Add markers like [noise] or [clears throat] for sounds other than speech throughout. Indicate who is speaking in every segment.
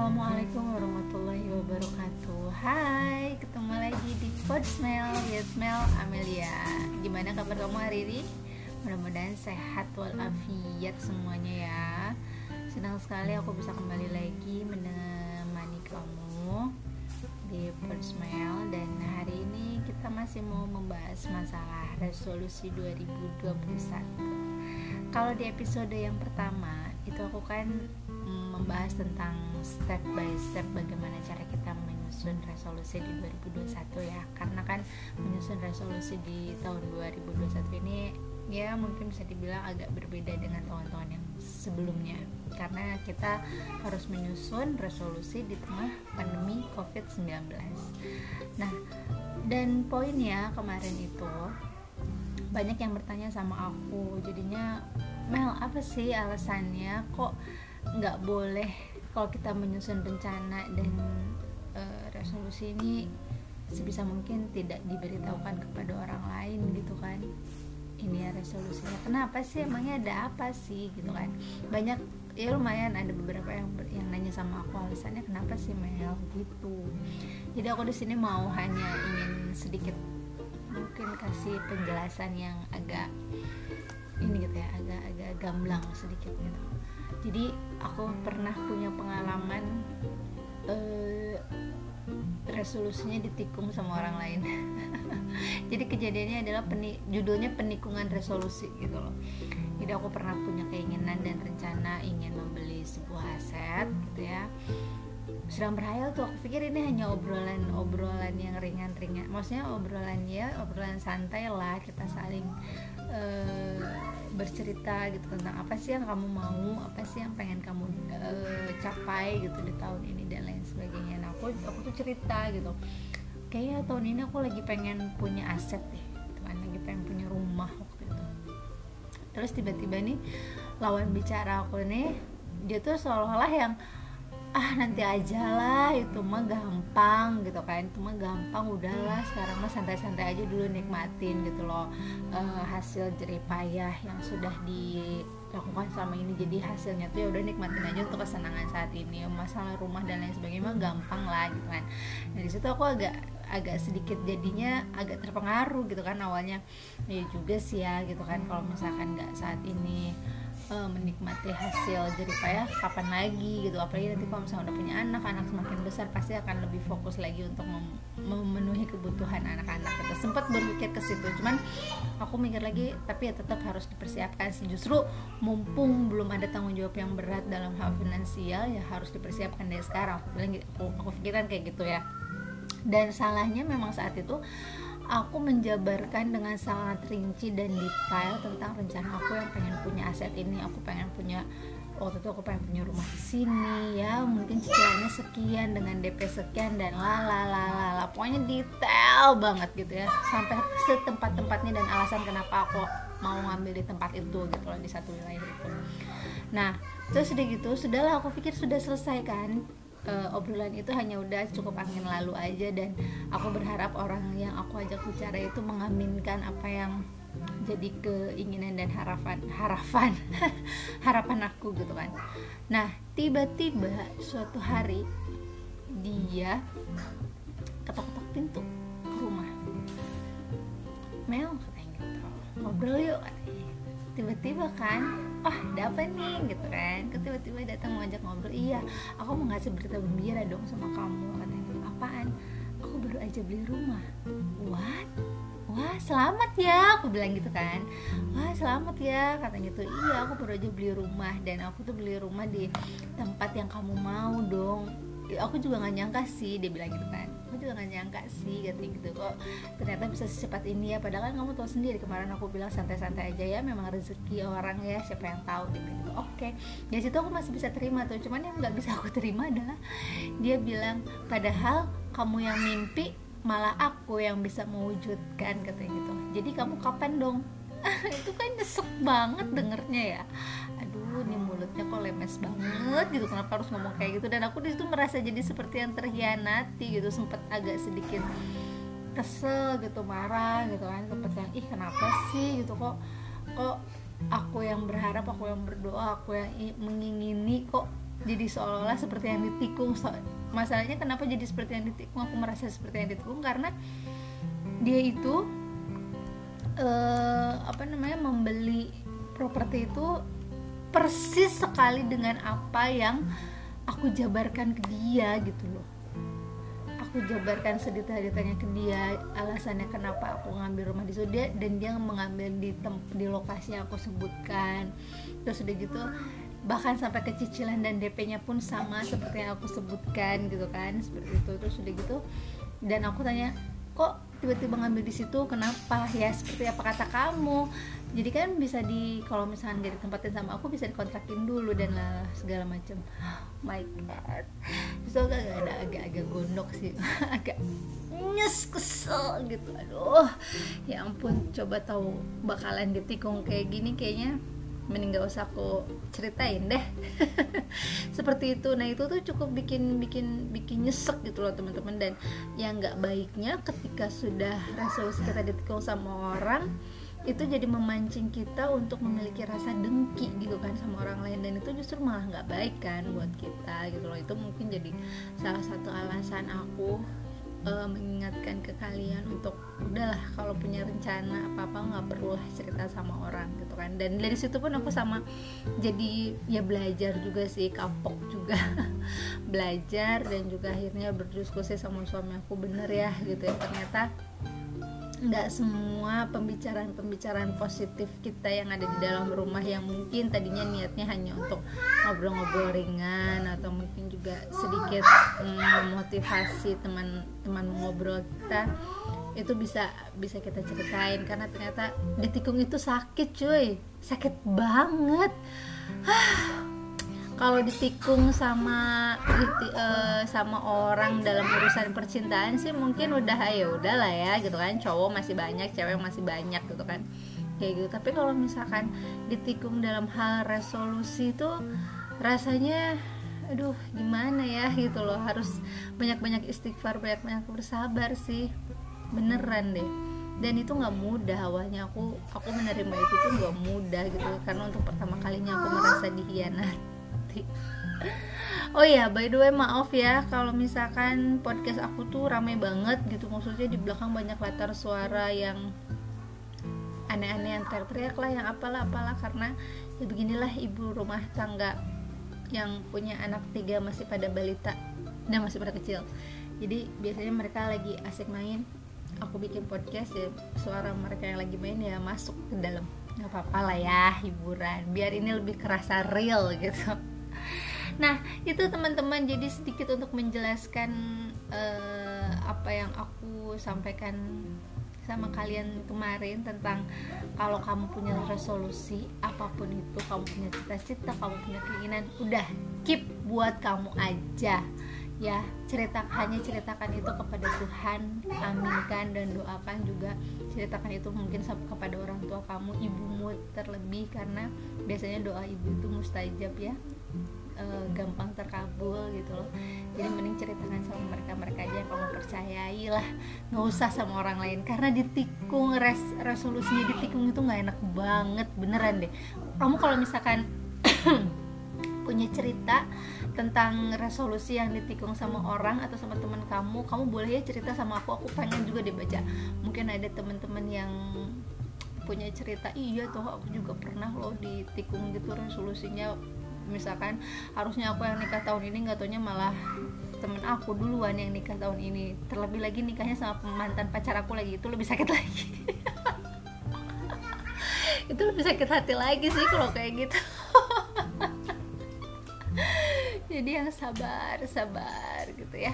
Speaker 1: Assalamualaikum warahmatullahi wabarakatuh. Hai, ketemu lagi di Pod Smell with Mel Amelia. Gimana kabar kamu hari ini? Mudah-mudahan sehat walafiat semuanya ya. Senang sekali aku bisa kembali lagi menemani kamu di Pod Smell Dan hari ini kita masih mau membahas masalah resolusi 2021 Kalau di episode yang pertama itu aku kan membahas tentang step by step bagaimana cara kita menyusun resolusi di 2021 ya. Karena kan menyusun resolusi di tahun 2021 ini ya mungkin bisa dibilang agak berbeda dengan tahun-tahun yang sebelumnya. Karena kita harus menyusun resolusi di tengah pandemi COVID-19 nah dan poinnya kemarin itu banyak yang bertanya sama aku. Jadinya Mel apa sih alasannya kok nggak boleh kalau kita menyusun rencana dan uh, resolusi ini sebisa mungkin tidak diberitahukan kepada orang lain gitu kan. Ini ya resolusinya. Kenapa sih? Emangnya ada apa sih? Gitu kan. Banyak ya lumayan ada beberapa yang yang nanya sama aku alasannya kenapa sih Mel? Gitu. Jadi aku di sini mau hanya ingin sedikit mungkin kasih penjelasan yang agak ini gitu ya agak agak gamblang sedikit gitu jadi aku pernah punya pengalaman uh, resolusinya ditikung sama orang lain. [laughs] Jadi kejadiannya adalah peni, judulnya penikungan resolusi gitu loh. Jadi aku pernah punya keinginan dan rencana ingin membeli sebuah aset gitu ya sedang berhayal tuh aku pikir ini hanya obrolan obrolan yang ringan-ringan. Maksudnya obrolan ya obrolan santai lah kita saling uh, bercerita gitu tentang apa sih yang kamu mau apa sih yang pengen kamu uh, capai gitu di tahun ini dan lain sebagainya. Nah aku aku tuh cerita gitu. Kayaknya tahun ini aku lagi pengen punya aset deh gitu kan. Lagi pengen punya rumah waktu itu. Terus tiba-tiba nih lawan bicara aku nih dia tuh seolah-olah yang ah nanti aja lah itu mah gampang gitu kan. Itu mah gampang udahlah sekarang mah santai-santai aja dulu nikmatin gitu loh. Uh, hasil jeripayah yang sudah dilakukan selama ini jadi hasilnya tuh ya udah nikmatin aja untuk kesenangan saat ini. Masalah rumah dan lain sebagainya mah gampang lah gitu kan. Dari situ aku agak agak sedikit jadinya agak terpengaruh gitu kan awalnya. Ya juga sih ya gitu kan kalau misalkan nggak saat ini uh, menikmati hasil jeripayah kapan lagi gitu. Apalagi nanti kalau misalnya udah punya anak anak semakin besar pasti akan lebih fokus lagi untuk mem memenuhi kebutuhan anak-anak gitu. Sempat berpikir ke situ cuman aku mikir lagi tapi ya tetap harus dipersiapkan sih. Justru mumpung belum ada tanggung jawab yang berat dalam hal finansial ya harus dipersiapkan dari sekarang. Aku bilang gitu, aku pikiran kayak gitu ya. Dan salahnya memang saat itu aku menjabarkan dengan sangat rinci dan detail tentang rencana aku yang pengen punya aset ini. Aku pengen punya waktu itu aku pengen punya rumah di sini ya. Mungkin cicilannya sekian dengan DP sekian dan la. Pokoknya detail banget gitu ya. Sampai setempat-tempatnya dan alasan kenapa aku mau ngambil di tempat itu gitu loh di satu wilayah itu. Nah terus udah gitu sudahlah aku pikir sudah selesai kan uh, obrolan itu hanya udah cukup angin lalu aja dan aku berharap orang yang aku ajak bicara itu mengaminkan apa yang jadi keinginan dan harapan harapan [laughs] harapan aku gitu kan. Nah tiba-tiba suatu hari dia ketok-ketok pintu ke rumah. Mel katanya gitu. Ngobrol yuk tiba-tiba kan oh ada apa nih gitu kan. Tiba-tiba datang mau ajak ngobrol iya aku mau ngasih berita gembira dong sama kamu katanya apaan? Aku baru aja beli rumah. What? Wah selamat ya aku bilang gitu kan. Wah selamat ya katanya gitu. Iya aku baru aja beli rumah dan aku tuh beli rumah di tempat yang kamu mau dong aku juga nggak nyangka sih dia bilang gitu kan. Aku juga gak nyangka sih katanya gitu. Kok ternyata bisa secepat ini ya? Padahal kan kamu tahu sendiri kemarin aku bilang santai-santai aja ya memang rezeki orang ya siapa yang tahu. Gitu oke. Okay. situ aku masih bisa terima tuh cuman yang nggak bisa aku [laughs] terima adalah dia bilang padahal kamu yang mimpi malah aku yang bisa mewujudkan katanya gitu. Jadi kamu kapan dong? [laughs] Itu kan nyesek banget dengernya ya mulutnya kok lemes banget gitu kenapa harus ngomong kayak gitu? Dan aku di situ merasa jadi seperti yang terhianati gitu sempet agak sedikit kesel gitu marah gitu kan sempet yang ih kenapa sih? gitu kok kok aku yang berharap aku yang berdoa aku yang mengingini kok jadi seolah-olah seperti yang ditikung? So, masalahnya kenapa jadi seperti yang ditikung? Aku merasa seperti yang ditikung karena dia itu uh, apa namanya membeli properti itu persis sekali dengan apa yang aku jabarkan ke dia gitu loh. Aku jabarkan sedetail-detailnya ke dia alasannya kenapa aku ngambil rumah di situ dia dan dia mengambil di di lokasi yang aku sebutkan. Terus udah gitu bahkan sampai ke cicilan dan DP-nya pun sama seperti yang aku sebutkan gitu kan seperti itu. Terus udah gitu dan aku tanya kok tiba-tiba ngambil di situ kenapa? Ya seperti apa kata kamu? Jadi kan bisa di kalau misalnya dari tempatin sama aku bisa dikontrakin dulu dan lah segala macam oh [gasps] my god. So agak ada agak-agak gondok sih. [laughs] Agak nyes kesel gitu. Aduh. Ya ampun coba tahu bakalan ditikung kayak gini kayaknya mending gak usah aku ceritain deh. [laughs] Seperti itu. Nah itu tuh cukup bikin bikin bikin nyesek gitu loh teman-teman. Dan yang nggak baiknya ketika sudah resolusi kita ditikung sama orang itu jadi memancing kita untuk memiliki rasa dengki gitu kan sama orang lain. Dan itu justru malah nggak baik kan buat kita gitu loh. Itu mungkin jadi salah satu alasan aku uh, mengingatkan ke kalian untuk udahlah kalau punya rencana apa apa nggak perlu cerita sama orang gitu kan. Dan dari situ pun aku sama jadi ya belajar juga sih kapok juga. [laughs] Belajar dan juga akhirnya berdiskusi sama suami aku bener ya gitu ya. Ternyata nggak semua pembicaraan-pembicaraan positif kita yang ada di dalam rumah yang mungkin tadinya niatnya hanya untuk ngobrol-ngobrol ringan atau mungkin juga sedikit mm, memotivasi teman-teman ngobrol kita itu bisa bisa kita ceritain. Karena ternyata detikung itu sakit cuy. Sakit banget kalau ditikung sama uh, sama orang dalam urusan percintaan sih mungkin udah ya udah lah ya gitu kan. Cowok masih banyak cewek masih banyak gitu kan. Kayak gitu. Tapi kalau misalkan ditikung dalam hal resolusi itu rasanya aduh gimana ya gitu loh. Harus banyak-banyak istighfar banyak-banyak bersabar sih. Beneran deh. Dan itu nggak mudah awalnya aku aku menerima itu tuh nggak mudah gitu. Karena untuk pertama kalinya aku merasa dihianati nanti Oh ya, by the way maaf ya kalau misalkan podcast aku tuh rame banget gitu. Maksudnya di belakang banyak latar suara yang aneh-aneh yang teriak-teriak lah yang apalah apalah. Karena ya beginilah ibu rumah tangga yang punya anak tiga masih pada balita dan masih pada kecil. Jadi biasanya mereka lagi asik main aku bikin podcast ya suara mereka yang lagi main ya masuk ke dalam. Nggak apa-apa lah ya hiburan. Biar ini lebih kerasa real gitu nah itu teman-teman jadi sedikit untuk menjelaskan uh, apa yang aku sampaikan sama kalian kemarin tentang kalau kamu punya resolusi apa pun itu kamu punya cita-cita kamu punya keinginan udah keep buat kamu aja. Ya cerita hanya ceritakan itu kepada Tuhan aminkan dan doakan juga ceritakan itu mungkin kepada orang tua kamu ibumu terlebih karena biasanya doa ibu itu mustajab ya e, gampang terkabul gitu loh. Jadi mending ceritakan sama mereka mereka aja yang kamu percayai lah. Nggak usah sama orang lain. Karena ditikung res resolusinya ditikung itu nggak enak banget. Beneran deh. Kamu kalau misalkan [clears throat] punya cerita tentang resolusi yang ditikung sama orang atau sama teman kamu kamu boleh ya cerita sama aku. Aku pengen juga dibaca mungkin ada teman-teman yang punya cerita iya tuh aku juga pernah loh ditikung gitu resolusinya misalkan harusnya aku yang nikah tahun ini nggak taunya malah temen aku duluan yang nikah tahun ini. Terlebih lagi nikahnya sama mantan pacar aku lagi itu lebih sakit lagi. [laughs] Itu lebih sakit hati lagi sih kalau kayak gitu. [laughs] Jadi yang sabar sabar gitu ya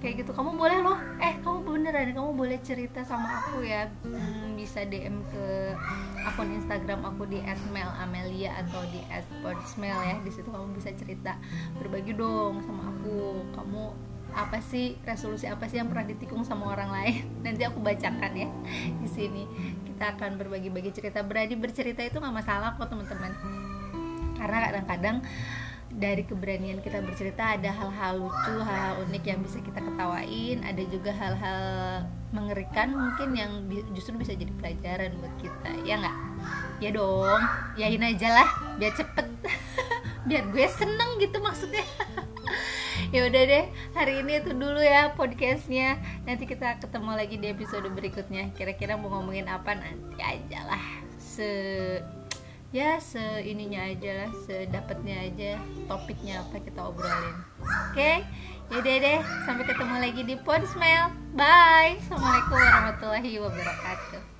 Speaker 1: kayak gitu. Kamu boleh loh. Eh kamu beneran kamu boleh cerita sama aku ya. Hmm, bisa DM ke akun Instagram aku di @melamelia atau di @podsmell ya. Di situ kamu bisa cerita berbagi dong sama aku. Kamu apa sih resolusi apa sih yang pernah ditikung sama orang lain? [laughs] Nanti aku bacakan ya di sini. Kita akan berbagi-bagi cerita. Berani bercerita itu nggak masalah kok teman-teman. Karena kadang-kadang dari keberanian kita bercerita ada hal-hal lucu, hal-hal unik yang bisa kita ketawain, ada juga hal-hal mengerikan mungkin yang justru bisa jadi pelajaran buat kita, ya nggak? Ya dong, yain aja lah, biar cepet. [laughs] biar gue seneng gitu maksudnya [laughs] ya udah deh hari ini itu dulu ya podcastnya nanti kita ketemu lagi di episode berikutnya kira-kira mau ngomongin apa nanti aja lah se ya se ininya aja lah sedapatnya aja topiknya apa kita obrolin. Oke? Okay? yaudah deh sampai ketemu lagi di Ponsmail bye. Assalamualaikum warahmatullahi wabarakatuh